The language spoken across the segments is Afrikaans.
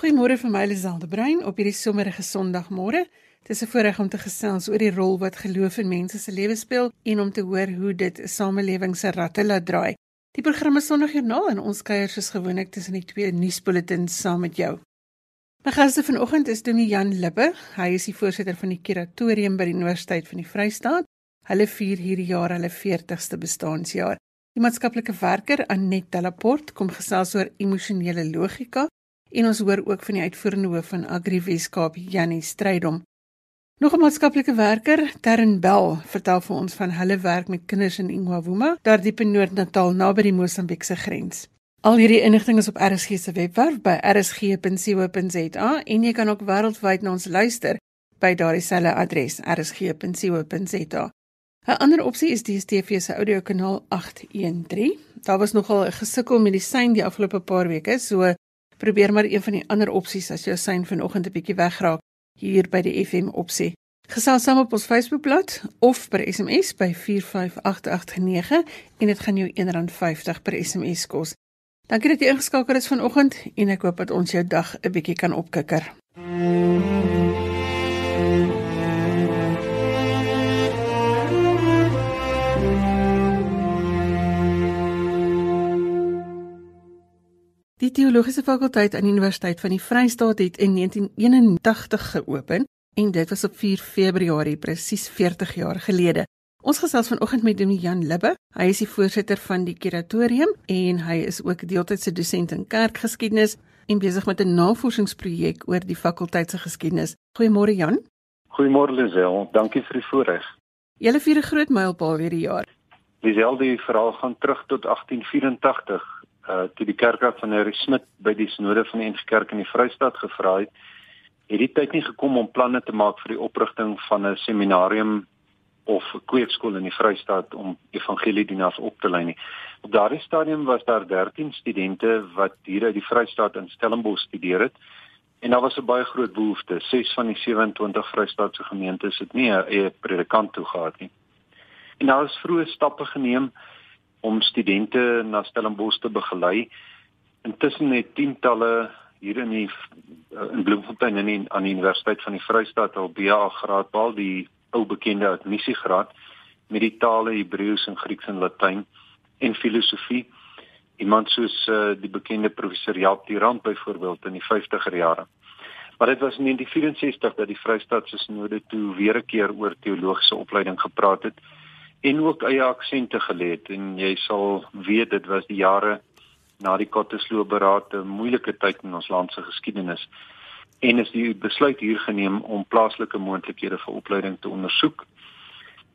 Goeiemôre vir my Liselde Brein op hierdie somerige Sondagmôre. Dit is 'n voorreg om te gesels oor die rol wat geloof in mense se lewe speel en om te hoor hoe dit 'n samelewing se ratte laat draai. Die program is Sondagjoernaal en ons kuier soos gewoonlik tussen die twee nuusbulletins saam met jou. My gaste vanoggend is Dominee Jan Libbe. Hy is die voorsitter van die kuratorium by die Universiteit van die Vrystaat. Hulle vier hierdie jaar hulle 40ste bestaanjaar. Die maatskaplike werker Anet Delaport kom gesels oor emosionele logika en ons hoor ook van die uitvoerende hoof van Agri Weskaap Jannie Strydom. Nog 'n maatskaplike werker, Terren Bell, vertel vir ons van hulle werk met kinders in Ingwavuma, daar diep in Noord-Natal naby die Mosambiekse grens. Al hierdie inligting is op RSG se webwerf by rsg.co.za en jy kan ook wêreldwyd na ons luister by daardie selfde adres rsg.co.za. 'n Ander opsie is DStv se audiokanaal 813. Daar was nogal 'n gesukkel met die sein die afgelope paar weke, so probeer maar een van die ander opsies as jou sein vanoggend 'n bietjie wegraak hier by die FM opsie. Gesels saam op ons Facebookblad of per SMS by 45889 en dit gaan jou R1.50 per SMS kos. Dankie dat jy ingeskakel is vanoggend en ek hoop dat ons jou dag 'n bietjie kan opkikker. Die teologiese fakulteit aan die Universiteit van die Vrystaat het in 1981 geopen en dit was op 4 Februarie presies 40 jaar gelede. Ons gesels vanoggend met Dominee Jan Libbe. Hy is die voorsitter van die kuratorium en hy is ook deeltydse dosent in kerkgeskiedenis en besig met 'n navorsingsprojek oor die fakulteit se geskiedenis. Goeiemôre Jan. Goeiemôre Lisel. Dankie vir die voorreg. Julle vier 'n groot mylpaal hierdie jaar. Lisel, die verhaal gaan terug tot 1884 uh toe die kerkraad van Harry Smit by die sinode van die NG Kerk in die Vrystaat gevra het, het die tyd nie gekom om planne te maak vir die oprigting van 'n seminarium of 'n kweekskool in die Vrystaat om evangeliedienaars op te lei nie. Op daardie stadium was daar 13 studente wat hier uit die Vrystaat in Stellenbosch studeer het en daar was 'n baie groot behoefte. 6 van die 27 Vrystaatse gemeentes het nie 'n eie predikant toe gehad nie. En daar is vroeë stappe geneem om studente na Stellenbosch te begelei. Intussen het tientalle hier in die in Bloemfontein in die, aan die Universiteit van die Vrystaat al BA graad behaal die ou bekende admissiegraad met die tale Hebreëus en Grieks en Latyn en filosofie. Iemand soos uh, die bekende professor Jaap Tirant byvoorbeeld in die 50er jare. Maar dit was in 1964 dat die Vrystaat se sinode toe weer 'n keer oor teologiese opleiding gepraat het en ook eie aksente gelê het. En jy sal weet dit was die jare na die Kottesloop beraad 'n moeilike tyd in ons land se geskiedenis. En is die besluit hier geneem om plaaslike moontlikhede vir opleiding te ondersoek.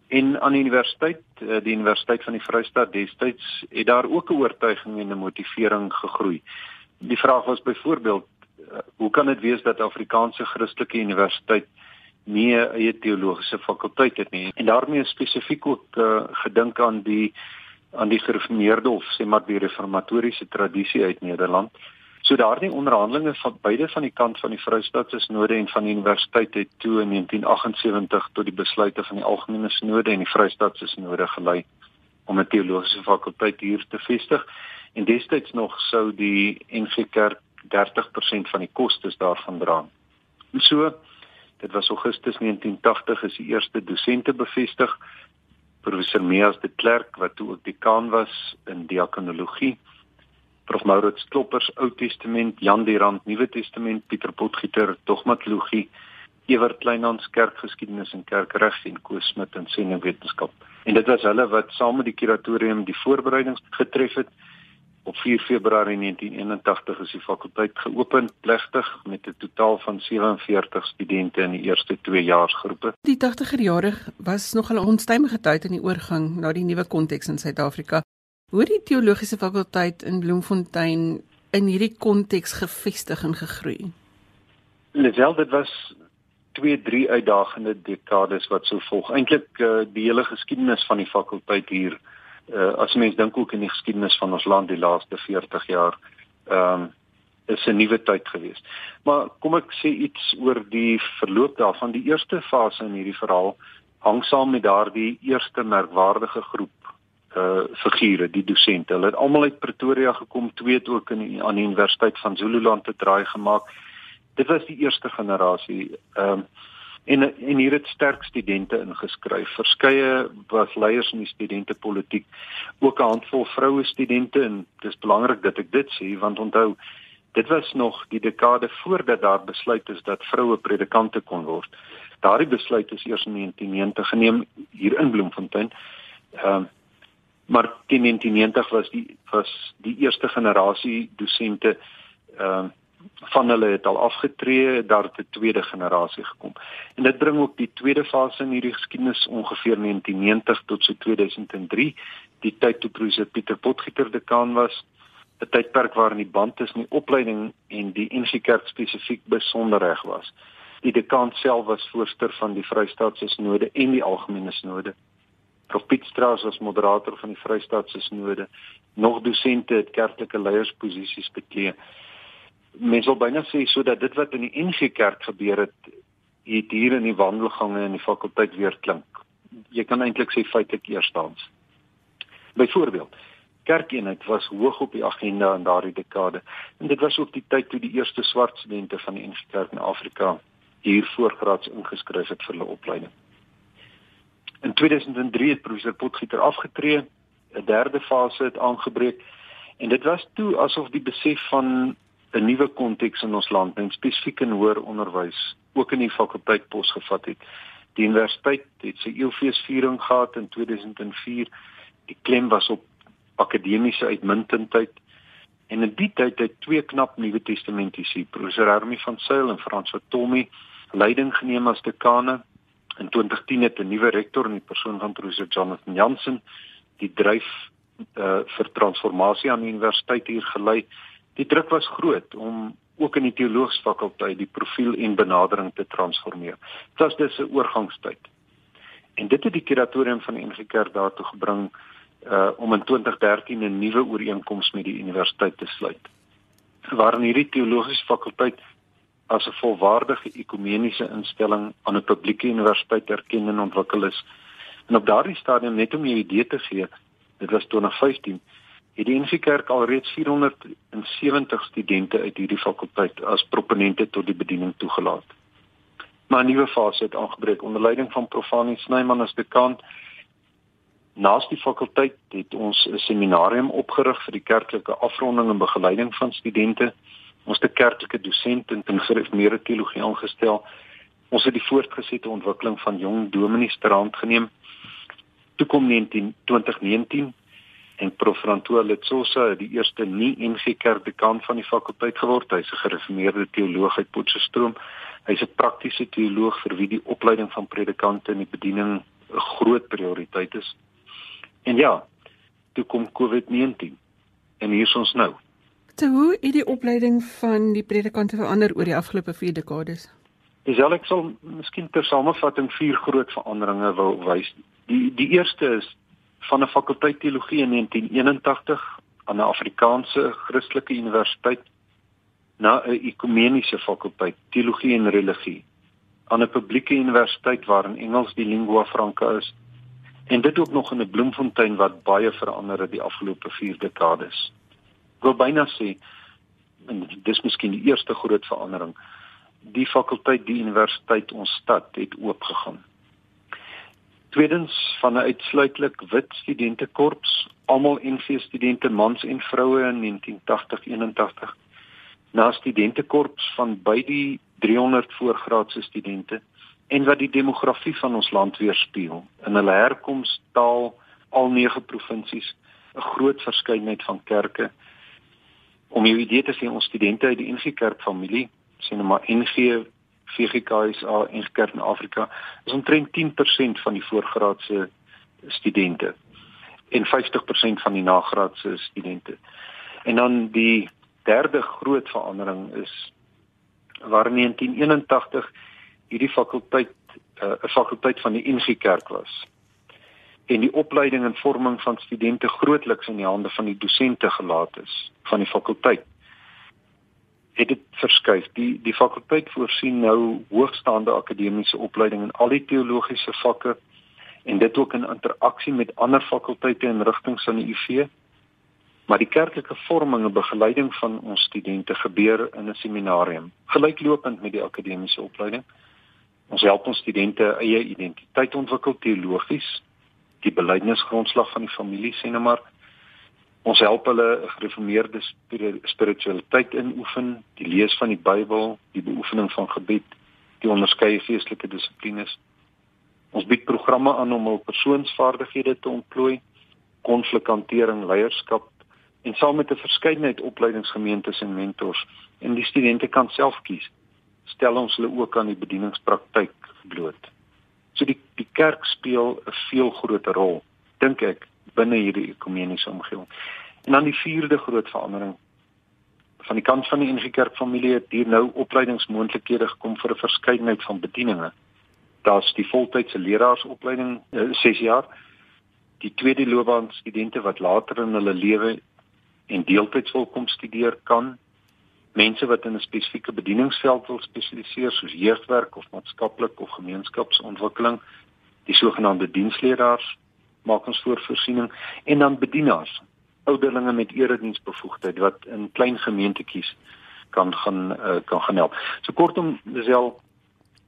En aan die universiteit eh, die universiteit van die Vrystaat destyds het daar ook 'n oortuiging en 'n motivering gegroei. Die vraag was byvoorbeeld eh, hoe kan dit wees dat Afrikaanse Christelike Universiteit nie 'n eie teologiese fakulteit het nie. En daarmee spesifiek ook uh, gedink aan die aan die gereformeerde of sê maar die reformatoriese tradisie uit Nederland. So daardie onderhandelinge van beide van die kant van die Vrystaatse Sinode en van die universiteit het toe in 1978 tot die besluite van die Algemene Sinode en die Vrystaatse Sinode gelei om 'n teologiese fakulteit hier te vestig. En destyds nog sou die NG Kerk 30% van die kostes daarvan dra. So Dit was Augustus 1980 is die eerste dosente bevestig. Professor Meas de Klerk wat toe ook dekaan was in diakonologie. Prof Maurits Kloppers Ou Testament, Jan de Rand Nuwe Testament, Pieter Potgieter dogmatologie, Ewart Kleinhans kerkgeskiedenis en kerkreg en Koos Smit in sendingwetenskap. En dit was hulle wat saam met die kuratorium die voorbereidings getref het Op 4 Februarie 1981 is die fakulteit geopen plegtig met 'n totaal van 47 studente in die eerste 2 jaarsgroepe. Die 80er jare was nog 'n onstuimige tyd in die oorgang na die nuwe konteks in Suid-Afrika. Hoe het die teologiese fakulteit in Bloemfontein in hierdie konteks gevestig en gegroei? Lisel, dit was 2-3 uitdagende dekades wat sou volg. Eintlik uh, die hele geskiedenis van die fakulteit hier uh, as mens dink ook in die geskiedenis van ons land die laaste 40 jaar ehm um, is 'n nuwe tyd gewees. Maar kom ek sê iets oor die verloop daarvan. Die eerste fase in hierdie verhaal hang saam met daardie eerste merkwaardige groep uh figure, die dosente. Hulle het almal uit Pretoria gekom, twee het ook in die, aan die Universiteit van Zululand te draai gemaak Dit was die eerste generasie. Ehm um, en en hier het sterk studente ingeskryf. Verskeie was leiers in die studentepolitiek, ook 'n handvol vroue studente en dis belangrik dat ek dit sê want onthou dit was nog die dekade voordat daar besluit is dat vroue predikante kon word. Daardie besluit is eers in 1990 geneem hier in Bloemfontein. Ehm um, maar teen 1990 was die was die eerste generasie dosente ehm uh, van hulle het al afgetree, daar het 'n tweede generasie gekom. En dit bring ook die tweede fase in hierdie geskiedenis ongeveer 1990 tot so 2003, die tyd toe professor Pieter Potgieter dekaan was, 'n tydperk waarin die band tussen die opleiding en die NG Kerk spesifiek besonder reg was. Die dekaan self was voorsteur van die Vrystaatse Sinode en die Algemene Sinode. Prof Piet Strauss was moderator van die Vrystaatse Sinode. Nog dosente het kerklike leiersposisies beklee mense wil byna sê sodat dit wat in die NG Kerk gebeur het het hier in die wandelgange in die fakulteit weer klink. Jy kan eintlik sê feitelik eerstens. Byvoorbeeld, kerkeenheid was hoog op die agenda in daardie dekade en dit was ook die tyd toe die eerste swart studente van die NG Kerk in Afrika hier voorgraads ingeskryf het vir hulle opleiding. In 2003 het professor Potgieter afgetree, 'n derde fase het aangebreek en dit was toe asof die besef van 'n nuwe konteks in ons land en spesifiek in hoër onderwys ook in die fakulteit posgevat het. Die universiteit het sy eeufeesviering gehad in 2004. Die klem was op akademiese uitmuntendheid en in die tyd het twee knap Nuwe Testamentiese, professor Hermie van Sail en Frans van Tommy, leiding geneem as dekane. In 2010 het 'n nuwe rektor in die persoon van professor Jonathan Jansen die dryf uh, vir transformasie aan die universiteit hier gelei Die druk was groot om ook in die teologiese fakulteit die profiel en benadering te transformeer. Dit was dus 'n oorgangstyd. En dit het die kuratorium van die NG Kerk daartoe gebring uh om in 2013 'n nuwe ooreenkoms met die universiteit te sluit. Waarin hierdie teologiese fakulteit as 'n volwaardige ekumeniese instelling aan 'n publieke universiteit erken en ontwikkel is. En op daardie stadium net om 'n idee te gee, dit was 2015 het die NG Kerk alreeds 470 studente uit hierdie fakulteit as proponente tot die bediening toegelaat. Maar 'n nuwe fase het aangebreek onder leiding van Profanie Snyman as dekaan. Naas die fakulteit het ons 'n seminarium opgerig vir die kerklike afronding en begeleiding van studente. Ons het 'n kerklike dosent in gereformeerde teologie aangestel. Ons het die voortgesette ontwikkeling van jong dominees ter hand geneem. Toe kom 19 2019 en Prof Francois Letsosa het die eerste nie NG Kerk dekaan van die fakulteit geword. Hy's 'n gereformeerde teoloog uit Potchefstroom. Hy's 'n praktiese teoloog vir wie die opleiding van predikante in die bediening 'n groot prioriteit is. En ja, toe kom COVID-19 en hier is ons nou. Te hoe het die opleiding van die predikante verander oor die afgelope 4 dekades? Dis al ek sal miskien ter samevatting vier groot veranderinge wil wys. Die die eerste is van 'n fakulteit teologie in 1981 aan 'n Afrikaanse Christelike universiteit na 'n ekumeniese fakulteit teologie en religie aan 'n publieke universiteit waarin Engels die lingua franca is en dit ook nog in 'n Bloemfontein wat baie verander het die afgelope 4 dekades. Ek wil byna sê en dis miskien die eerste groot verandering. Die fakulteit, die universiteit, ons stad het oopgegaan. Tweedens van 'n uitsluitlik wit studentekorps, almal NV studente mans en vroue in 1980-81. Na studentekorps van by die 300 voorgraadse studente en wat die demografie van ons land weerspieël in hulle herkoms, taal, al nege provinsies, 'n groot verskeidenheid van kerke. Om jou idee te sien, ons studente uit die NG Kerk familie, sien nou maar NG VGKSA en Kerk in Afrika is omtrent 10% van die voorgraadse studente en 50% van die nagraadse studente. En dan die derde groot verandering is waar in 1981 hierdie fakulteit eh, 'n uh, fakulteit van die NG Kerk was. En die opleiding en vorming van studente grootliks in die hande van die dosente gelaat is van die fakulteit het dit verskuif. Die die fakulteit voorsien nou hoogstaande akademiese opleiding in al die teologiese vakke en dit ook in interaksie met ander fakulteite en rigtings aan die UV. Maar die kerklike vorming en begeleiding van ons studente gebeur in 'n seminarium, gelyklopend met die akademiese opleiding. Ons help ons studente eie identiteit ontwikkel teologies, die belydenisgrondslag van die familie sê nou maar. Ons help hulle gereformeerde spiritualiteit inoefen, die lees van die Bybel, die beoefening van gebed, die onderskeie geestelike dissiplines. Ons bied programme aan om hul persoonsvaardighede te ontplooi, konflikhantering, leierskap en saam met 'n verskeidenheid opleidingsgemeentes en mentors en die studente kan self kies stel ons hulle ook aan die bedieningspraktyk bloot. So die die kerk speel 'n veel groter rol dink ek binne hierdie ekumeniese omgewing. En dan die vierde groot verandering van die kant van die NG Kerk familie het hier nou opleidingsmoontlikhede gekom vir 'n verskeidenheid van bedieninge. Daar's die voltydse leraarsopleiding 6 uh, jaar. Die tweede loopbaan studente wat later in hulle lewe en deeltyds wil kom studeer kan mense wat in 'n spesifieke bedieningsveld wil spesialiseer soos jeugwerk of maatskaplik of gemeenskapsontwikkeling die sogenaamde diensleraars maak ons voorsiening en dan bedienaars ouderlinge met erediensbevoegdheid wat in klein gemeentetjies kan gaan uh, kan gaan help. So kortom self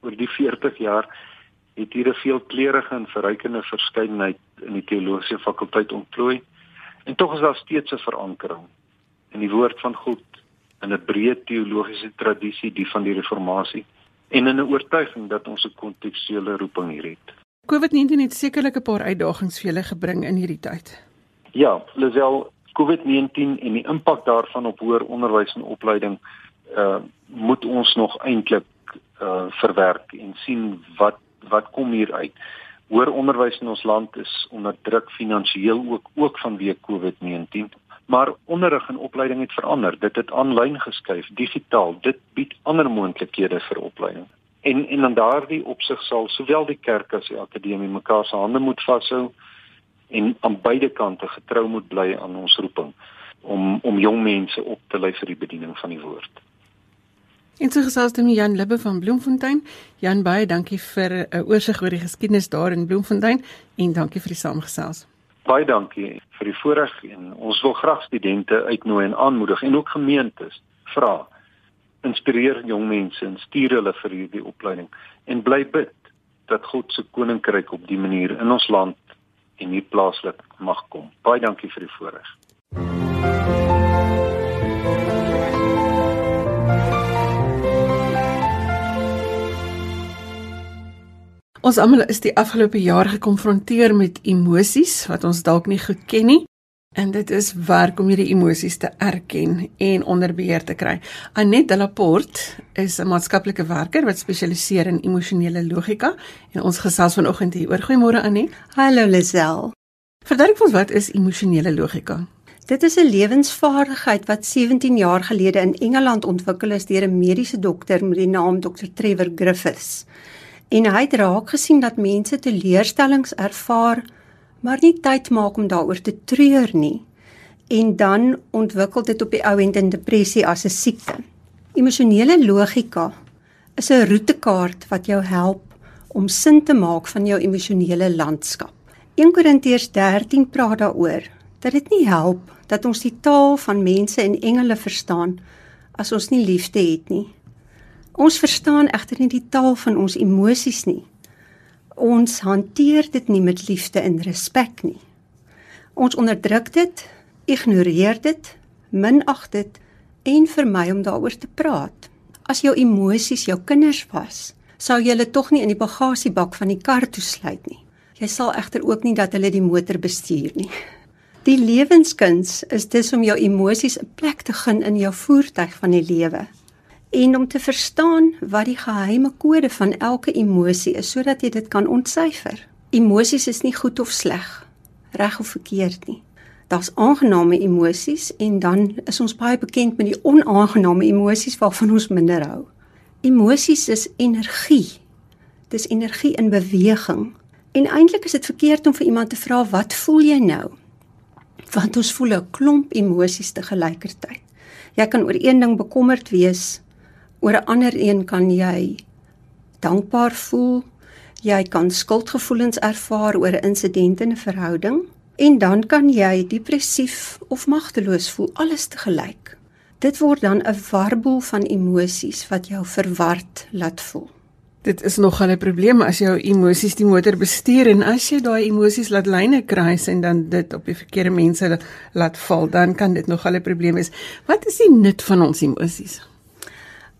oor die 40 jaar het hier 'n veelkleurige en verrykende verskeidenheid in die teologiese fakulteit ontplooi en tog is daar steeds 'n verankering in die woord van God in 'n breë teologiese tradisie die van die reformatie en in 'n oortuiging dat ons 'n kontekstuele roeping hier het. COVID-19 het sekerlik 'n paar uitdagings vir julle gebring in hierdie tyd. Ja, Lisel, COVID-19 en die impak daarvan op hoër onderwys en opleiding uh moet ons nog eintlik uh verwerk en sien wat wat kom hier uit. Hoër onderwys in ons land is onder druk finansiëel ook ook vanweë COVID-19 maar onderrig en opleiding het verander. Dit het aanlyn geskuif, digitaal. Dit bied ander moontlikhede vir opleiding. En en in daardie opsig sal sowel die kerk as die akademie mekaar se hande moet vashou en aan beide kante getrou moet bly aan ons roeping om om jong mense op te lei vir die bediening van die woord. En so gesels dit met Jan Libbe van Bloemfontein. Jan baie dankie vir 'n uh, oorsig oor die geskiedenis daar in Bloemfontein en dankie vir die saamgesels. Baie dankie vir die voorreg en ons wil graag studente uitnooi en aanmoedig en ook gemeentes vra inspireer jong mense en stuur hulle vir hierdie opleiding en bly bid dat God se koninkryk op die manier in ons land en hier plaaslik mag kom. Baie dankie vir die voorreg. Ons almal is die afgelope jaar gekonfronteer met emosies wat ons dalk nie goed ken nie. En dit is werk om hierdie emosies te erken en onder beheer te kry. Annette Laporte is 'n maatskaplike werker wat spesialiseer in emosionele logika en ons gesels vanoggend hier oor. Goeiemôre Annette. Hallo Lisel. Verduidelik ons wat is emosionele logika? Dit is 'n lewensvaardigheid wat 17 jaar gelede in Engeland ontwikkel is deur 'n mediese dokter met die naam Dr Trevor Griffiths en hy het raak gesien dat mense teleurstellings ervaar maar nie tyd maak om daaroor te treur nie en dan ontwikkel dit op die ou end in depressie as 'n siekte. Emosionele logika is 'n roetekaart wat jou help om sin te maak van jou emosionele landskap. 1 Korintiërs 13 praat daaroor dat dit nie help dat ons die taal van mense en engele verstaan as ons nie liefde het nie. Ons verstaan egter nie die taal van ons emosies nie. Ons hanteer dit nie met liefde en respek nie. Ons onderdruk dit, ignoreer dit, minag dit en vermy om daaroor te praat. As jou emosies jou kinders was, sou jy hulle tog nie in die bagasiebak van die kar toesluit nie. Jy sal egter ook nie dat hulle die motor bestuur nie. Die lewenskuns is dus om jou emosies 'n plek te gun in jou voertuig van die lewe en om te verstaan wat die geheime kode van elke emosie is sodat jy dit kan ontsyfer. Emosies is nie goed of sleg, reg of verkeerd nie. Daar's aangename emosies en dan is ons baie bekend met die onaangename emosies waarvan ons minder hou. Emosies is energie. Dis energie in beweging. En eintlik is dit verkeerd om vir iemand te vra wat voel jy nou? Want ons voel 'n klomp emosies te gelykertyd. Jy kan oor een ding bekommerd wees Oor 'n ander een kan jy dankbaar voel. Jy kan skuldgevoelens ervaar oor 'n insident in 'n verhouding En dan kan jy depressief of magteloos voel alles te gelyk. Dit word dan 'n warboel van emosies wat jou verward laat voel. Dit is nogal 'n probleem as jou emosies die motor bestuur en as jy daai emosies laat lyne kruis en dan dit op die verkeerde mense laat val, dan kan dit nogal 'n probleem wees. Wat is die nut van ons emosies?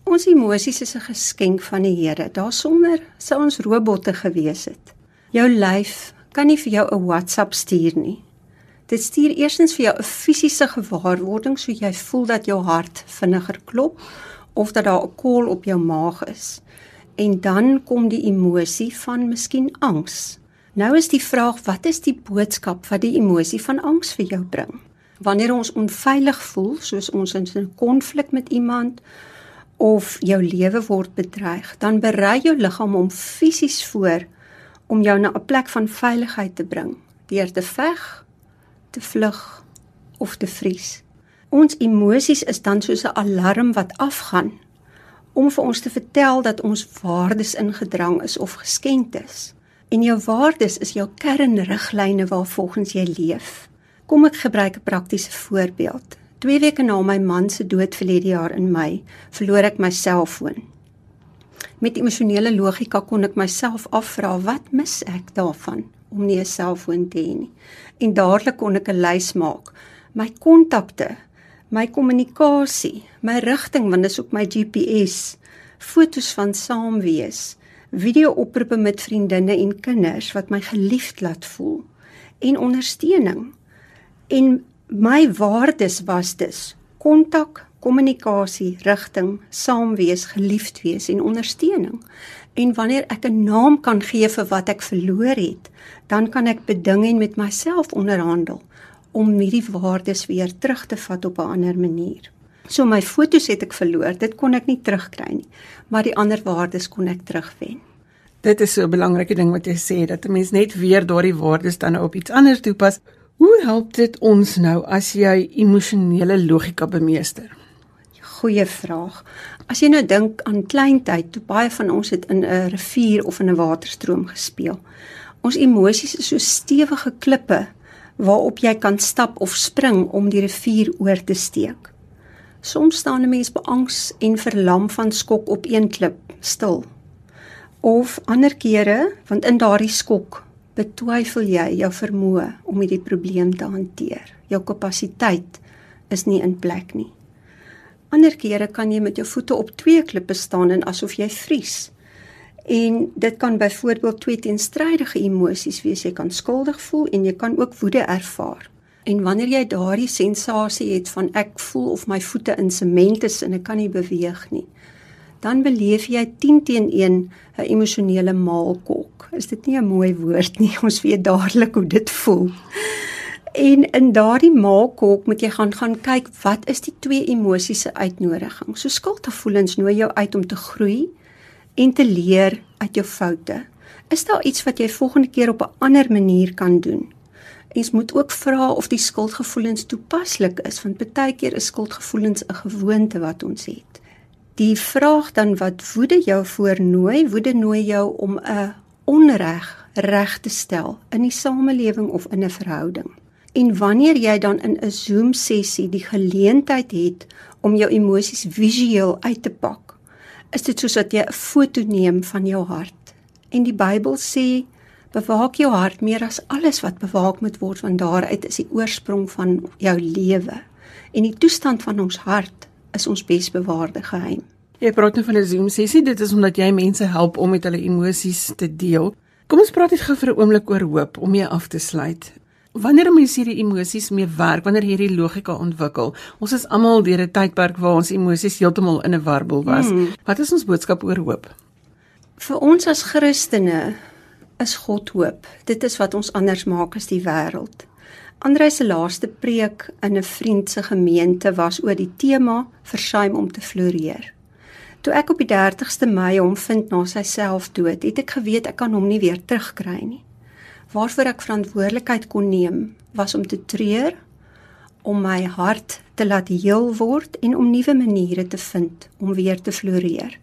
Ons emosies is 'n geskenk van die Here. Daarsonder sou ons robotte gewees het. Jou lyf kan nie vir jou 'n WhatsApp stuur nie. Dit stuur eerstens vir jou 'n fisiese gewaarwording so jy voel dat jou hart vinniger klop of dat daar 'n kol op jou maag is en dan kom die emosie van miskien angs. Nou is die vraag, wat is die boodskap wat die emosie van angs vir jou bring? Wanneer ons onveilig voel, soos ons in 'n konflik met iemand of jou lewe word bedreig, dan berei jou liggaam hom fisies voor om jou na 'n plek van veiligheid te bring, deur te veg, te vlug of te vries. Ons emosies is dan soos 'n alarm wat afgaan om vir ons te vertel dat ons waardes ingedrang is of geskenk is. En jou waardes is jou kernriglyne waarvolgens jy leef. Kom ek gebruik 'n praktiese voorbeeld. 2 weke na my man se dood verlede jaar in Mei, verloor ek my selfoon. Met emosionele logika kon ek myself afvra wat mis ek daarvan om nie 'n selfoon te hê nie. En dadelik kon ek 'n lys maak. My kontakte, my kommunikasie, my rigting want dit is ook my GPS, fotos van saam wees, video-oproepe met vriendinne en kinders wat my geliefd laat voel en ondersteuning. En my waardes was dus kontak, kommunikasie, rigting, saam wees, geliefd wees en ondersteuning. En wanneer ek 'n naam kan gee vir wat ek verloor het, dan kan ek beding en met myself onderhandel om hierdie waardes weer terug te vat op 'n ander manier. So my fotos het ek verloor, dit kon ek nie terugkry nie, maar die ander waardes kon ek terugwen. Dit is so 'n belangrike ding wat jy sê dat 'n mens net weer daardie waardes dan op iets anders toepas. Hoe help dit ons nou as jy emosionele logika bemeester? Goeie vraag. As jy nou dink aan kleintyd, toe baie van ons het in 'n rivier of in 'n waterstroom gespeel. Ons emosies is so stewige klippe waarop jy kan stap of spring om die rivier oor te steek. Soms staan 'n mens beangs en verlam van skok op een klip stil. Of ander kere, want in daardie skok betwyfel jy jou vermoë om hierdie probleem te hanteer. Jou kapasiteit is nie in plek nie. Ander kere kan jy met jou voete op twee klippe staan en asof jy vries. En dit kan byvoorbeeld twee teenstrydige emosies wees. Jy kan skuldig voel en jy kan ook woede ervaar. En wanneer jy daardie sensasie het van ek voel of my voete in sement is en ek kan nie beweeg nie, dan beleef jy 10 teen 1 'n emosionele maalkok. Is dit nie 'n mooi woord nie? Ons weet dadelik hoe dit voel. En in daardie maalkok moet jy gaan gaan kyk wat is die twee emosies se uitnodiging. So skuldgevoelens nooi jou uit om te groei en te leer uit jou foute. Is daar iets wat jy volgende keer op 'n ander manier kan doen? Ons moet ook vra of die skuldgevoelens toepaslik is, want baie keer is skuldgevoelens 'n gewoonte wat ons het. Die vraag dan wat woede jou voornooi, woede nooi jou om 'n onreg reg te stel in die samelewing of in 'n verhouding. En wanneer jy dan in 'n Zoom sessie die geleentheid het om jou emosies visueel uit te pak, is dit soos dat jy 'n foto neem van jou hart. En die Bybel sê bewaak jou hart meer as alles wat bewaak moet word want daaruit is die oorsprong van jou lewe. En die toestand van ons hart is ons besbewaarde geheim. Jy praat nou van 'n Zoom sessie, dit is omdat jy mense help om met hulle emosies te deel. Kom ons praat net gou vir 'n oomblik oor hoop om jy af te sluit. Wanneer mens hierdie emosies mee werk, wanneer hierdie logika ontwikkel, ons is almal deur 'n tydperk waar ons emosies heeltemal in 'n warbel was. Hmm. Wat is ons boodskap oor hoop? Vir ons as Christene is God hoop. Dit is wat ons anders maak as die wêreld. Andreus se laaste preek in 'n vriend se gemeente was oor die tema versuim om te floreer. Toe ek op die 30ste Mei hom vind na sy selfdood, het ek geweet ek kan hom nie weer terugkry nie waarvoor ek verantwoordelikheid kon neem was om te treur om my hart te laat heel word en om nuwe maniere te vind om weer te floreer.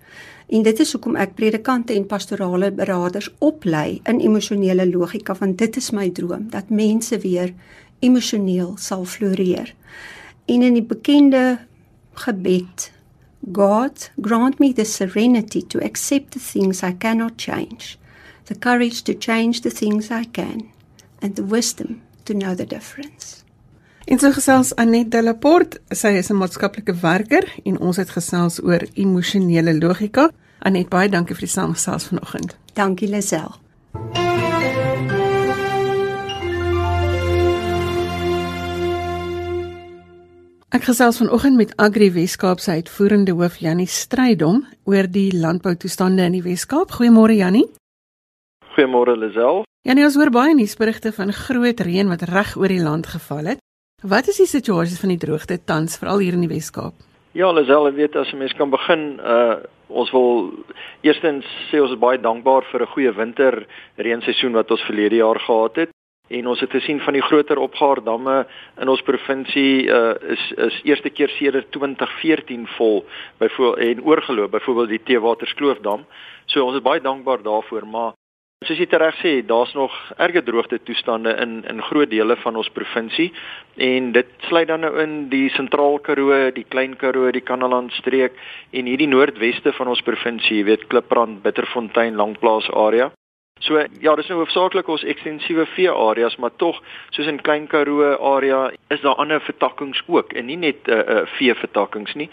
En dit is hoekom ek predikante en pastorale beraders oplei in emosionele logika want dit is my droom dat mense weer emosioneel sal floreer. En in die bekende gebed God grant me the serenity to accept the things I cannot change, the courage to change the things I can, and the wisdom to know the difference. En so gesels Anet Delaport, sy is 'n maatskaplike werker en ons het gesels oor emosionele logika. Anet, baie dankie vir die saamgesels vanoggend. Dankie Lisel. Ek gesels vanoggend met Agri Weskaap se uitvoerende hoof Jannie Strydom oor die landboutoestande in die Weskaap. Goeiemôre Jannie. Goeiemôre Lisel. Jannie, ons hoor baie nuusberigte van groot reën wat reg oor die land geval het. Wat is die situasie van die droogte tans veral hier in die Weskaap? Ja, Lisel, ek weet as 'n mens kan begin, uh ons wil eerstens sê ons is baie dankbaar vir 'n goeie winter reenseisoen wat ons verlede jaar gehad het. En ons het gesien van die groter opgaar damme in ons provinsie uh is is eerste keer sedert 2014 vol byvoorbeeld en oorgeloop byvoorbeeld die Teewaterskloofdam. So ons is baie dankbaar daarvoor, maar Soos jy reg sê, daar's nog erge droogte toestande in in groot dele van ons provinsie en dit sluit dan nou in die Sentraal Karoo, die Klein Karoo, die Kanaland streek en hierdie noordweste van ons provinsie, jy weet Kliprand, Bitterfontein, Langplaas area. So ja, dis nou hoofsaaklik ons ekstensiewe vee areas, maar tog soos in Klein Karoo area is daar ander vertakkings ook en nie net uh, uh, vee vertakkings nie.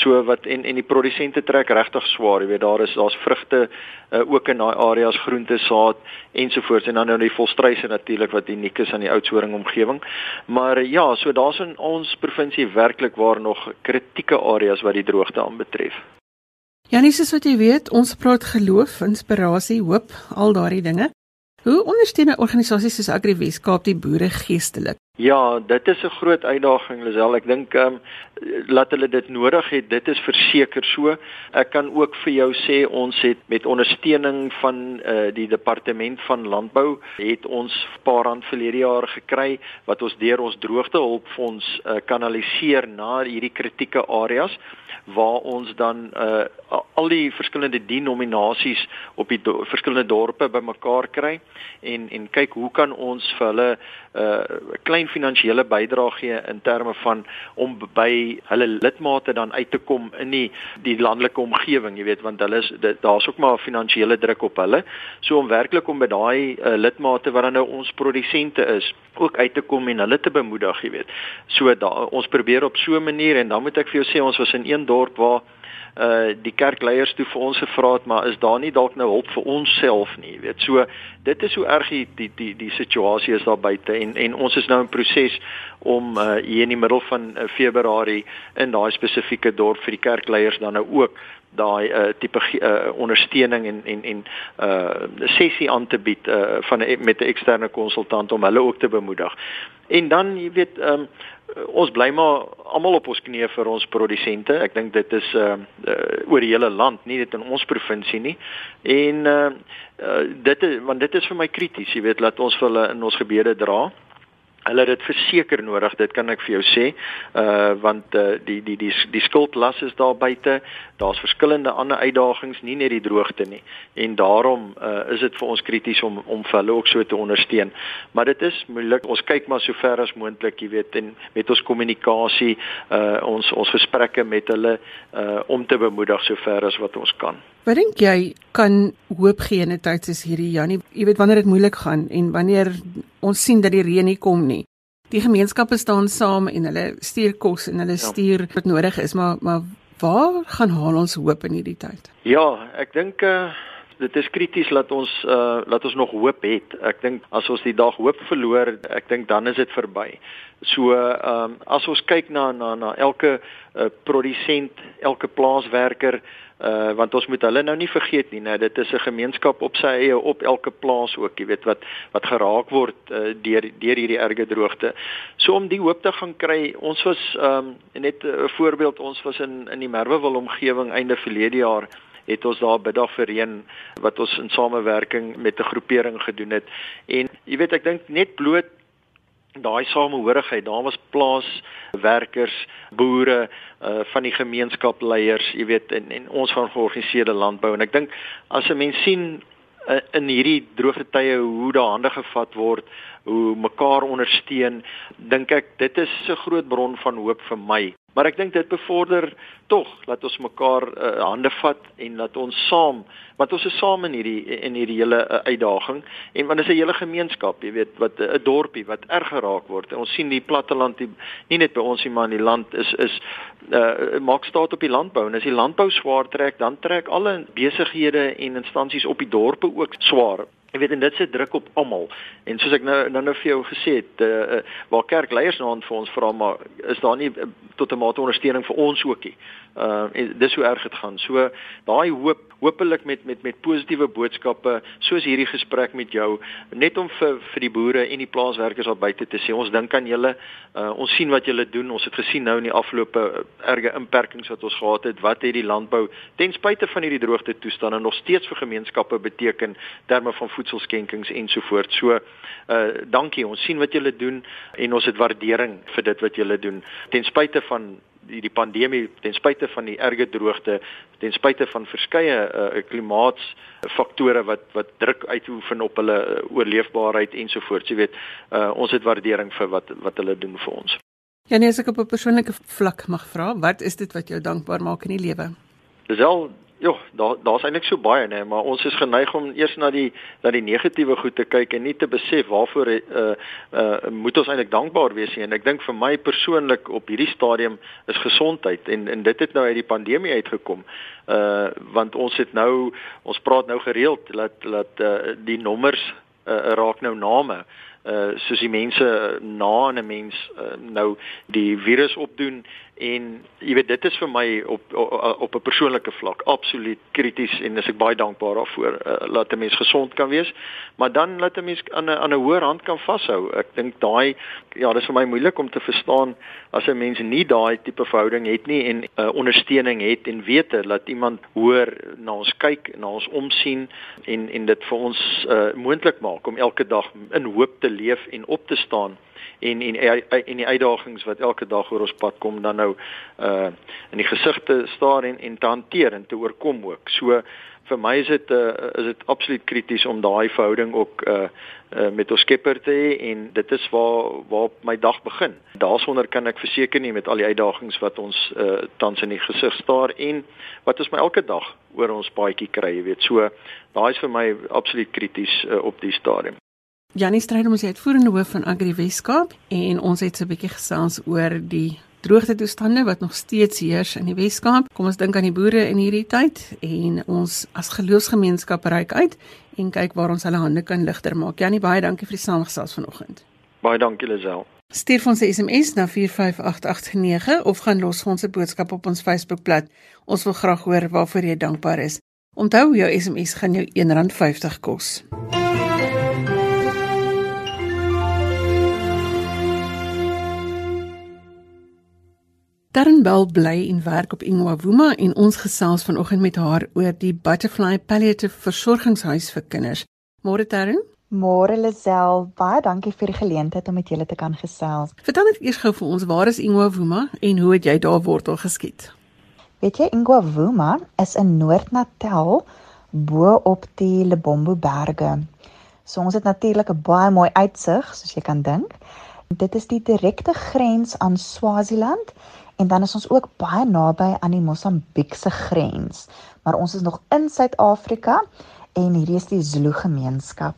So wat en en die produsente trek regtig swaar, jy weet daar is daar's vrugte uh, ook in daai areas, groente, saad ensovoorts en dan nou die volstruise natuurlik wat uniek is aan die Oudtshoorn omgewing. Maar ja, so daar's in ons provinsie werklik waar nog kritieke areas wat die droogte aanbetref. Janie, soos wat jy weet, ons praat geloof, inspirasie, hoop, al daardie dinge. Hoe ondersteun 'n organisasie soos Agri Weskaap die boere geestelik? Ja, dit is 'n groot uitdaging, Lisel. Ek dink ehm um, laat hulle dit nodig het, dit is verseker so. Ek kan ook vir jou sê ons het met ondersteuning van eh uh, die departement van landbou het ons paar rand verlede jaar gekry wat ons deur ons droogtehulpfonds uh, kanaliseer na hierdie kritieke areas waar ons dan uh al die verskillende denominasies op die do verskillende dorpe bymekaar kry en en kyk hoe kan ons vir hulle uh, klein finansiële bydrae gee in terme van om by hulle lidmate dan uit te kom in die die landelike omgewing, jy weet, want hulle is daar's ook maar 'n finansiële druk op hulle. So om werklik om by daai uh, lidmate wat dan nou ons produsente is, ook uit te kom en hulle te bemoedig, jy weet. So da, ons probeer op so 'n manier en dan moet ek vir jou sê ons was in een dorp waar uh die kerkleiers toe vir ons gevra het maar is daar nie dalk nou hulp vir ons self nie jy weet so dit is hoe erg die die die, die situasie is daar buite en en ons is nou in proses om uh hier in die middel van uh, Februarie in daai spesifieke dorp vir die kerkleiers dan nou ook daai uh, tipe uh, ondersteuning en en en uh sessie aan te bied uh van met 'n eksterne konsultant om hulle ook te bemoedig. En dan jy weet um ons bly maar almal op ons knieë vir ons produsente. Ek dink dit is uh, uh oor die hele land, nie net in ons provinsie nie. En uh, uh dit is want dit is vir my krities, jy weet, laat ons vir hulle in ons gebede dra hulle het dit verseker nodig dit kan ek vir jou sê uh want uh, die die die die skuldlas is daar buite daar's verskillende ander uitdagings nie net die droogte nie. En daarom uh, is dit vir ons krities om om vir hulle ook so te ondersteun. Maar dit is moeilik ons kyk maar so ver as moontlik jy weet en met ons kommunikasie uh ons ons gesprekke met hulle uh om te bemoedig so ver as wat ons kan Wat dink jy kan hoop gee in 'n tyd soos hierdie Janie? Jy weet wanneer dit moeilik gaan en wanneer ons sien dat die reën nie kom nie. Die gemeenskappe staan saam en hulle stuur kos en hulle ja. stuur wat nodig is, maar maar waar gaan haal ons hoop in hierdie tyd? Ja, ek dink uh dit is krities dat ons uh dat ons nog hoop het. Ek dink as ons die dag hoop verloor, ek dink dan is dit verby. So ehm um, as ons kyk na na na elke uh, produsent, elke plaaswerker uh want ons moet hulle nou nie vergeet nie, nou dit is 'n gemeenskap op sy eie op elke plaas ook, jy weet wat wat geraak word uh, deur deur hierdie erge droogte. So om die hoop te gaan kry, ons was um net 'n voorbeeld, ons was in in die Merwewil omgewing einde verlede jaar het ons daar biddag vir reën wat ons in samewerking met 'n groepering gedoen het. En jy weet ek dink net bloot daai samehorigheid. Daar was plaaswerkers, boere, uh van die gemeenskapleiers, jy weet, en, en ons van georganiseerde landbou en ek dink as 'n mens sien uh, in hierdie droogte tye hoe daar hande gevat word, hoe mekaar ondersteun, dink ek dit is 'n groot bron van hoop vir my. Maar ek dink dit bevorder tog dat ons mekaar uh, hande vat en dat ons saam want ons is saam in hierdie in hierdie hele uh, uitdaging. En want dit is 'n hele gemeenskap jy weet wat 'n uh, dorpie wat erg geraak word. En ons sien die platteland die, nie net by ons nie maar in die land is is uh, maak staat op die landbou. En as die landbou swaar trek dan trek alle besighede en instansies op die dorpe ook swaar Ek weet en dit sit druk op almal. En soos ek nou nou nou vir jou gesê het, uh, waar kerkleiers nou aan vir ons vra maar is daar nie uh, tot 'n mate ondersteuning vir ons ookie. Uh en dis hoe erg dit gaan. So daai hoop hopelik met met met positiewe boodskappe soos hierdie gesprek met jou net om vir vir die boere en die plaaswerkers daar buite te sê ons dink aan julle. Uh ons sien wat julle doen. Ons het gesien nou in die afgelope erge inperkings wat ons gehad het, wat het die landbou ten spyte van hierdie droogte toestande nog steeds vir gemeenskappe beteken terme van voedselskenkings ensovoorts. So uh dankie. Ons sien wat julle doen en ons het waardering vir dit wat julle doen. Ten spyte van die die pandemie ten spyte van die erge droogte ten spyte van verskeie uh, klimaatsfaktore wat wat druk uitoefen op hulle uh, oorleefbaarheid ensovoorts jy weet uh, ons het waardering vir wat wat hulle doen vir ons Ja nee as ek op 'n persoonlike vlak mag vra wat is dit wat jou dankbaar maak in die lewe Dis al Ja, daar daar's eintlik so baie nê, maar ons is geneig om eers na die na die negatiewe goed te kyk en nie te besef waarvoor uh uh moet ons eintlik dankbaar wees nie. En ek dink vir my persoonlik op hierdie stadium is gesondheid en en dit het nou uit die pandemie uitgekom. Uh want ons het nou ons praat nou gereeld dat dat uh die nommers uh, raak nou name uh soos die mense na 'n mens uh, nou die virus opdoen en jy weet dit is vir my op op, 'n persoonlike vlak absoluut krities en ek baie dankbaar daarvoor uh, laat 'n mens gesond kan wees. Maar dan laat 'n mens aan 'n aan 'n hoër hand kan vashou. Ek dink daai ja dis vir my moeilik om te verstaan as 'n mens nie daai tipe verhouding het nie en uh, ondersteuning het en weet dat iemand hoor na ons kyk na ons omsien en en dit vir ons uh, moontlik maak om elke dag in hoop te leef en op te staan en en en die uitdagings wat elke dag oor ons pad kom dan nou uh in die gesigte staar en en te hanteer en te oorkom ook. So vir my is dit uh is dit absoluut krities om daai verhouding ook uh uh met ons Skepper te hê en dit is waar waar my dag begin. Daarsonder kan ek verseker nie met al die uitdagings wat ons uh tans in die gesig staar en wat ons my elke dag oor ons paadjie kry, jy weet. So daai is vir my absoluut krities uh, op die stadium. Janie Strydom is uitvoerende hoof van Agri Weskaap en ons het so 'n bietjie gesels oor die droogte toestande wat nog steeds heers in die Weskaap. Kom ons dink aan die boere in hierdie tyd en ons as geloofsgemeenskap reik uit en kyk waar ons hulle hande kan ligter maak. Janie, baie dankie vir die saamgesels vanoggend. Baie dankie Lisel. Stuur ons 'n SMS na 45889 of gaan los ons 'n boodskap op ons Facebookblad. Ons wil graag hoor waarvoor jy dankbaar is. Onthou jou SMS gaan jou R1.50 kos. Darren Bell bly en werk op Ingwavuma en ons gesels vanoggend met haar oor die Butterfly Palliative Versorgingshuis vir kinders. Môre Darren? Môre Lisel, baie dankie vir die geleentheid om met julle te kan gesels. Vertel net eers gou vir ons, waar is Ingwavuma en hoe het jy daar wortel geskiet? Weet jy Ingwavuma is in Noord-Natal bo op die Lebombo berge. So ons het natuurlik 'n baie mooi uitsig, soos jy kan dink. Dit is die direkte grens aan Swaziland En dan is ons ook baie naby aan die Mosambiekse grens. Maar ons is nog in Suid-Afrika en hierdie is die Zulu gemeenskap.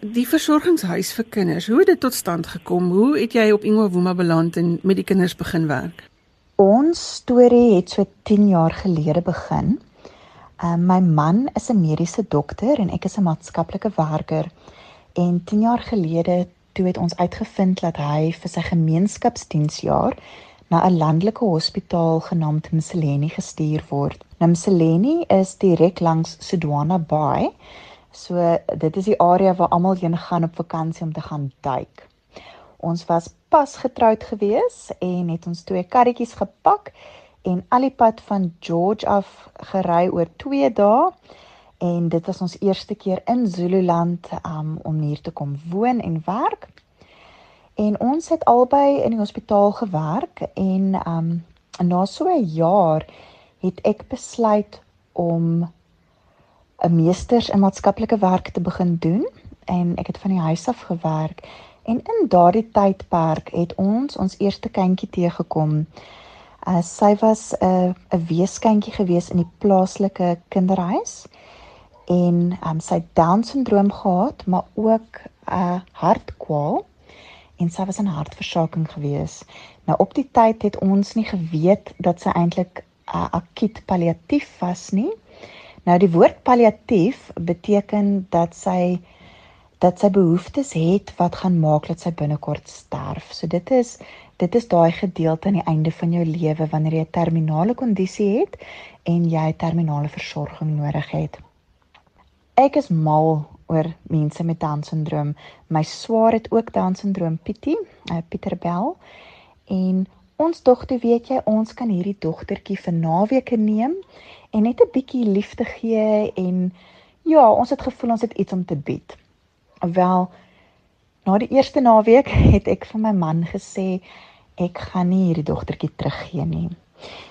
Die versorgingshuis vir kinders, hoe het dit tot stand gekom? Hoe het jy op Ingwavuma beland en met die kinders begin werk? Ons storie het so 10 jaar gelede begin. Uh, my man is 'n mediese dokter en ek is 'n maatskaplike werker. En 10 jaar gelede toe het ons uitgevind dat hy vir sy gemeenskapsdiensjaar na 'n landelike hospitaal genaamd Mseleni gestuur word. Nou Mseleni is direk langs Sudwana Bay. So dit is die area waar almal heen gaan op vakansie om te gaan duik. Ons was pas getroud gewees en het ons twee karretjies gepak en al die pad van George af gery oor 2 dae en dit was ons eerste keer in Zululand um, om hier te kom woon en werk. En ons het albei in die hospitaal gewerk en um na so 'n jaar het ek besluit om 'n meesters in maatskaplike werk te begin doen en ek het van die huis af gewerk en in daardie tydperk het ons ons eerste kindjie teëgekom. Uh, sy was 'n uh, 'n weeskindjie gewees in die plaaslike kinderhuis en um, sy het down syndroom gehad, maar ook 'n uh, hartkwal en sy was in hartversaking gewees. Nou op die tyd het ons nie geweet dat sy eintlik uh, akuut palliatief was nie. Nou die woord palliatief beteken dat sy dat sy behoeftes het wat gaan maak dat sy binnekort sterf. So dit is dit is daai gedeelte aan die einde van jou lewe wanneer jy 'n terminale kondisie het en jy terminale versorging nodig het. Ek is mal oor mense met Down syndroom. My swaar het ook Down syndroom, Pietie, uh, Pieter Bell. En ons dogter, weet jy, ons kan hierdie dogtertjie vir naweke neem en net 'n bietjie liefde gee en ja, ons het gevoel ons het iets om te bied. Wel, na die eerste naweek het ek vir my man gesê ek gaan nie hierdie dogtertjie teruggee nie.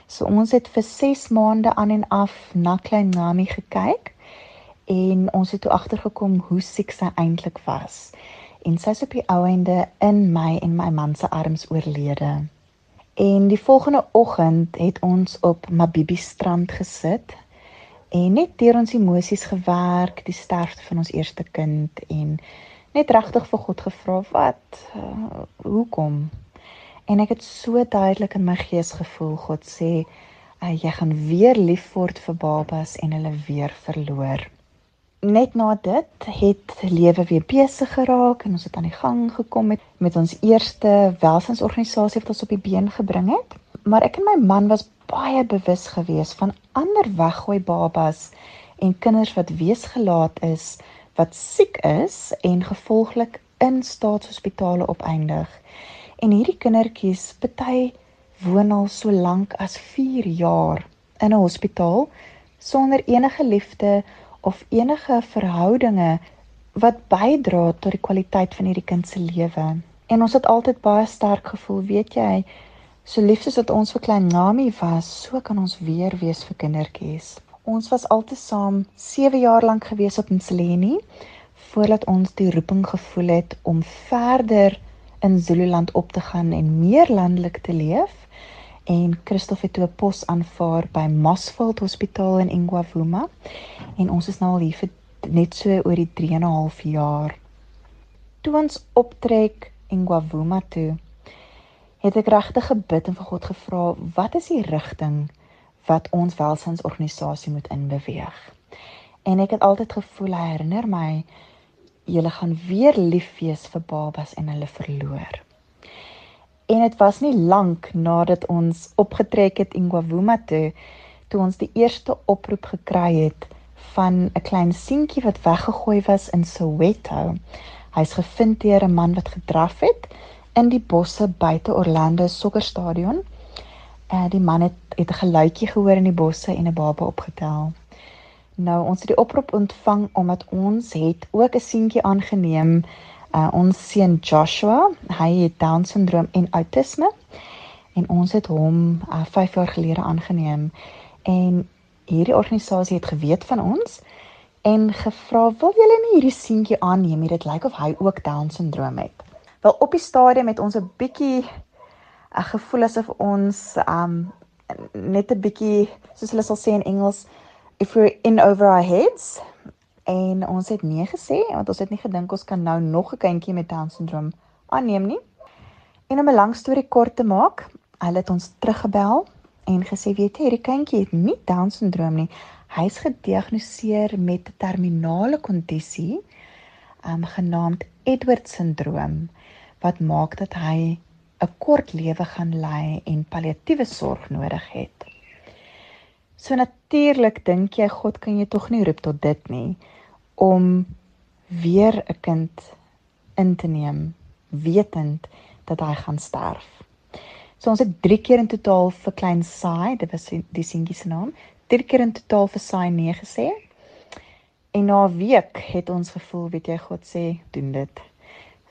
So ons het vir 6 maande aan en af na klein Nami gekyk en ons het toe agtergekom hoe siek sy eintlik was. En sy's op die ou einde in my en my man se arms oorlede. En die volgende oggend het ons op Mabibi strand gesit en net deur ons emosies gewerk, die sterfte van ons eerste kind en net regtig vir God gevra wat uh, hoekom? En ek het so duidelik in my gees gevoel God sê uh, jy gaan weer lief word vir babas en hulle weer verloor net na dit het lewe weer besig geraak en ons het aan die gang gekom met met ons eerste welsinsorganisasie wat ons op die been gebring het. Maar ek en my man was baie bewus geweest van ander weggooi babas en kinders wat weesgelaat is, wat siek is en gevolglik in staatshospitale opeindig. En hierdie kindertjies, party woon al so lank as 4 jaar in 'n hospitaal sonder enige liefde of enige verhoudinge wat bydra tot die kwaliteit van hierdie kind se lewe. En ons het altyd baie sterk gevoel, weet jy, so lief soos wat ons vir klein Nami was, so kan ons weer wees vir kindertjies. Ons was altesaam 7 jaar lank gewees op Nseleni voordat ons die roeping gevoel het om verder in Zululand op te gaan en meer landelik te leef en Christof het toe 'n pos aanvaar by Mosveld Hospitaal in Ingwavuma en ons is nou al hier vir net so oor die 3 en 'n half jaar. Toe ons optrek Ingwavuma toe, het ek regtig gebid en vir God gevra, wat is die rigting wat ons welsinsorganisasie moet inbeweeg? En ek het altyd gevoel hy herinner my julle gaan weer lief wees vir babas en hulle verloor. En dit was nie lank nadat ons opgetrek het in Gwavuma toe toe ons die eerste oproep gekry het van 'n klein seentjie wat weggegooi was in Soweto. Hy's gevind deur 'n man wat gedraf het in die bosse buite Orlando sokkerstadion. En uh, die man het het 'n geluidjie gehoor in die bosse en 'n baba opgetel. Nou ons het die oproep ontvang omdat ons het ook 'n seentjie aangeneem uh, ons seun Joshua, hy het down syndroom en autisme en ons het hom uh, 5 jaar gelede aangeneem. En hierdie organisasie het geweet van ons en gevra wil julle nie hierdie seentjie aanneem nie? Dit lyk of hy ook down syndroom het. Wel op die stadium het ons 'n bietjie 'n uh, gevoel asof ons um net 'n bietjie soos hulle sal sê in Engels if we're in over our heads en ons het nee gesê want ons het nie gedink ons kan nou nog 'n kindjie met down syndroom aanneem nie. En om 'n lang storie kort te maak, hulle het ons teruggebel en gesê weet jy hierdie kindjie het nie down syndroom nie. Hy's gediagnoseer met 'n terminale kondisie um, genaamd Edward syndroom wat maak dat hy 'n kort lewe gaan lei en palliatiewe sorg nodig het. So natuurlik dink jy God kan jy tog nie roep tot dit nie om weer 'n kind in te neem wetend dat hy gaan sterf. So ons het 3 keer in totaal vir klein Sai, dit was die seentjie se naam, 3 keer in totaal vir Sai nee gesê. En na 'n week het ons gevoel, weet jy, God sê, doen dit.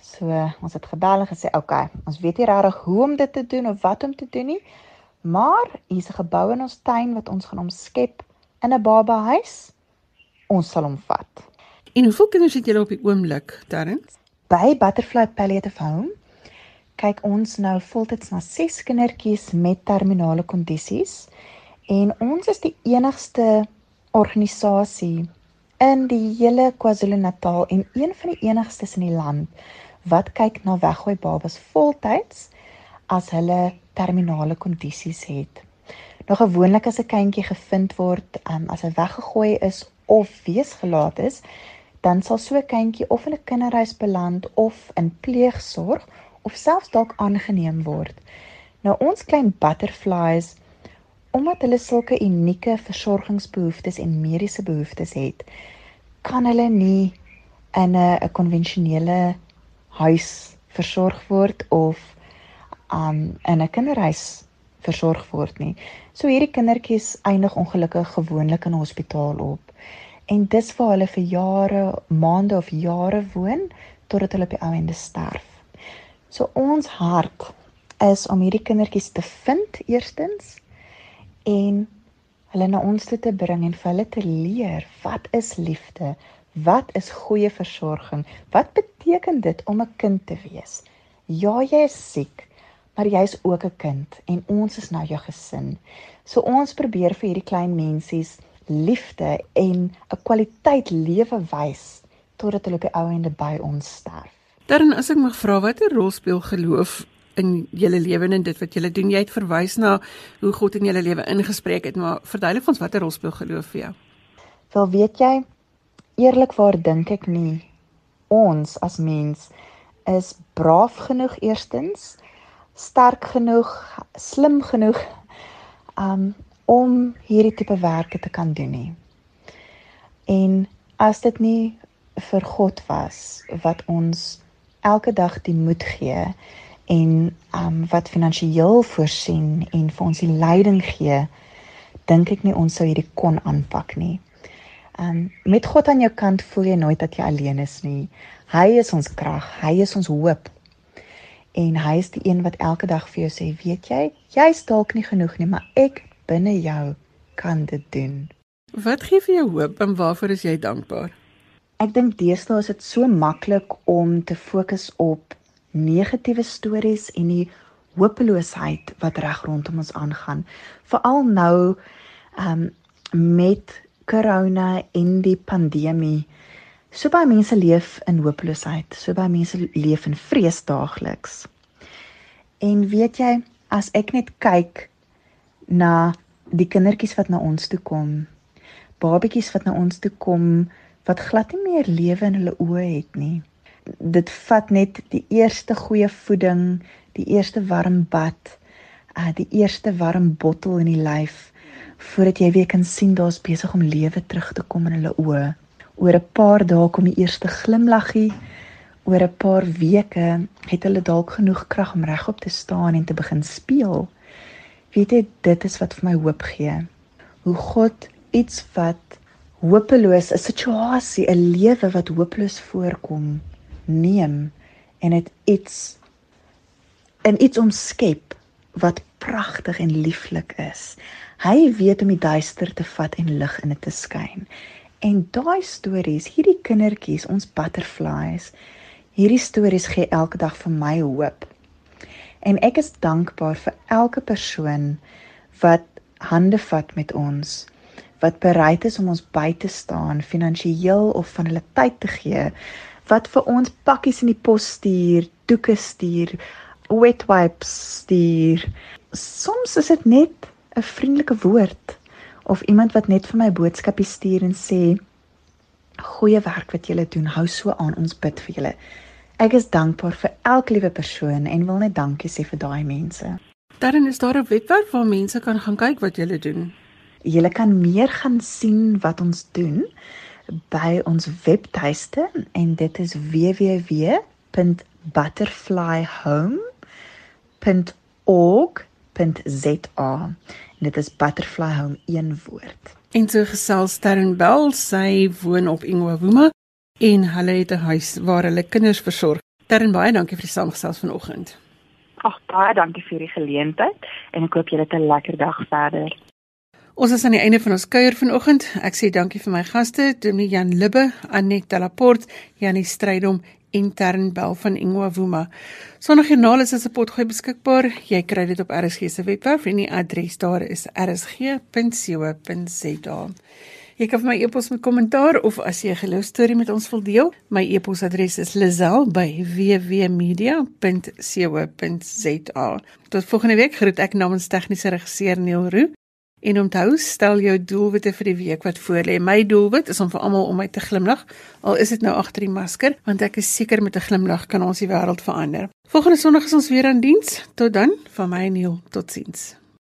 So ons het gebel en gesê, "Oké, okay, ons weet nie regtig hoe om dit te doen of wat om te doen nie, maar hier's 'n gebou in ons tuin wat ons gaan omskep in 'n baba huis. Ons sal hom vat." En hoeveel kinders het julle op die oomblik, Terrence? By Butterfly Palliative Home kyk ons nou voltyds na 6 kindertjies met terminale kondisies en ons is die enigste organisasie in die hele KwaZulu-Natal en een van die enigstes in die land wat kyk na weggooi babas voltyds as hulle terminale kondisies het. Nou gewoonlik as 'n kindjie gevind word um, as hy weggegooi is of weesgelaat is, dan sal so 'n kindjie of in 'n kinderhuis beland of in pleegsorg of selfs dalk aangeneem word. Nou ons klein butterflies omdat hulle sulke unieke versorgingsbehoeftes en mediese behoeftes het, kan hulle nie in 'n konvensionele huis versorg word of um in 'n kinderhuis versorg word nie. So hierdie kindertjies eindig ongelukkig gewoonlik in 'n hospitaal op. En dis waar hulle vir jare, maande of jare woon totdat hulle op die ou ende sterf. So ons hart is om hierdie kindertjies te vind eerstens en hulle na ons toe te bring en vir hulle te leer wat is liefde? Wat is goeie versorging? Wat beteken dit om 'n kind te wees? Ja, jy is siek, maar jy's ook 'n kind en ons is nou jou gesin. So ons probeer vir hierdie klein mensies liefde en 'n kwaliteit lewe wys totdat hulle op die ou ende by ons sterf. Dan as ek mag vra watter rol speel geloof in julle lewe en dit wat julle doen. Jy het verwys na hoe God in julle lewe ingespreek het, maar verduidelik ons watter rol speel geloof vir jou? Wel weet jy, eerlikwaar dink ek nie ons as mens is braaf genoeg eerstens, sterk genoeg, slim genoeg um om hierdie tipe werke te kan doen nie. En as dit nie vir God was wat ons elke dag die moed gee en um wat finansiëel voorsien en vir ons die leiding gee, dink ek nie ons sou hierdie kon aanpak nie. Um met God aan jou kant voel jy nooit dat jy alleen is nie. Hy is ons krag, hy is ons hoop. En hy is die een wat elke dag vir jou sê, weet jy, jy's dalk nie genoeg nie, maar ek binne jou kan dit doen. Wat gee vir jou hoop en waarvoor is jy dankbaar? Ek dink deesdae is dit so maklik om te fokus op negatiewe stories en die hopeloosheid wat reg rondom ons aangaan. Veral nou um met corona en die pandemie. So baie mense leef in hopeloosheid. So baie mense leef in vrees daagliks. En weet jy, as ek net kyk na die kindertjies wat na ons toe kom, babetjies wat na ons toe kom wat glad nie meer lewe in hulle oë het nie dit vat net die eerste goeie voeding, die eerste warm bad, uh die eerste warm bottel in die lyf voordat jy weer kan sien daar's besig om lewe terug te kom in hulle oë. Oor 'n paar dae kom die eerste glimlaggie. Oor 'n paar weke het hulle dalk genoeg krag om regop te staan en te begin speel. Weet jy, dit is wat vir my hoop gee. Hoe God iets wat hopeloos, 'n situasie, 'n lewe wat hopeloos voorkom, neem en dit iets in iets omskep wat pragtig en lieflik is. Hy weet om die duister te vat en lig in dit te skyn. En daai stories, hierdie kindertjies, ons butterflies, hierdie stories gee elke dag vir my hoop. En ek is dankbaar vir elke persoon wat hande vat met ons, wat bereid is om ons by te staan finansiëel of van hulle tyd te gee wat vir ons pakkies in die pos stuur, doeke stuur, wet wipes stuur. Soms is dit net 'n vriendelike woord of iemand wat net vir my boodskapie stuur en sê goeie werk wat julle doen. Hou so aan, ons bid vir julle. Ek is dankbaar vir elke liewe persoon en wil net dankie sê vir daai mense. Daarin is daar 'n webwerf waar mense kan gaan kyk wat julle doen. Julle kan meer gaan sien wat ons doen by ons webtuiste en dit is www.butterflyhome.org.za. Dit is butterfly home een woord. En so gesels Sterrenbel, sy woon op Ingwawuma en hulle het 'n huis waar hulle kinders versorg. Darren baie dankie vir die saamgesels vanoggend. Ag baie dankie vir die geleentheid en ek hoop julle het 'n lekker dag verder. Ons is aan die einde van ons kuier vanoggend. Ek sê dankie vir my gaste, Dominee Jan Libbe, Anet Delaport, Janie Strydom intern bel van Ingwavuma. Sondagjoernaal is as 'n potgooi beskikbaar. Jy kry dit op RSG se webwerf en die adres daar is rsg.co.za. Jy kan vir my e-pos met kommentaar of as jy 'n geloostorie met ons wil deel, my e-posadres is lazel@wwmedia.co.za. Tot volgende week groet ek namens tegniese regisseur Neil Roo. En onthou, stel jou doelwitte vir die week wat voorlê. My doelwit is om vir almal om my te glimlag, al is dit nou agter die masker, want ek is seker met 'n glimlag kan ons die wêreld verander. Volgende Sondag is ons weer aan diens. Tot dan, van my Neil. Totsiens.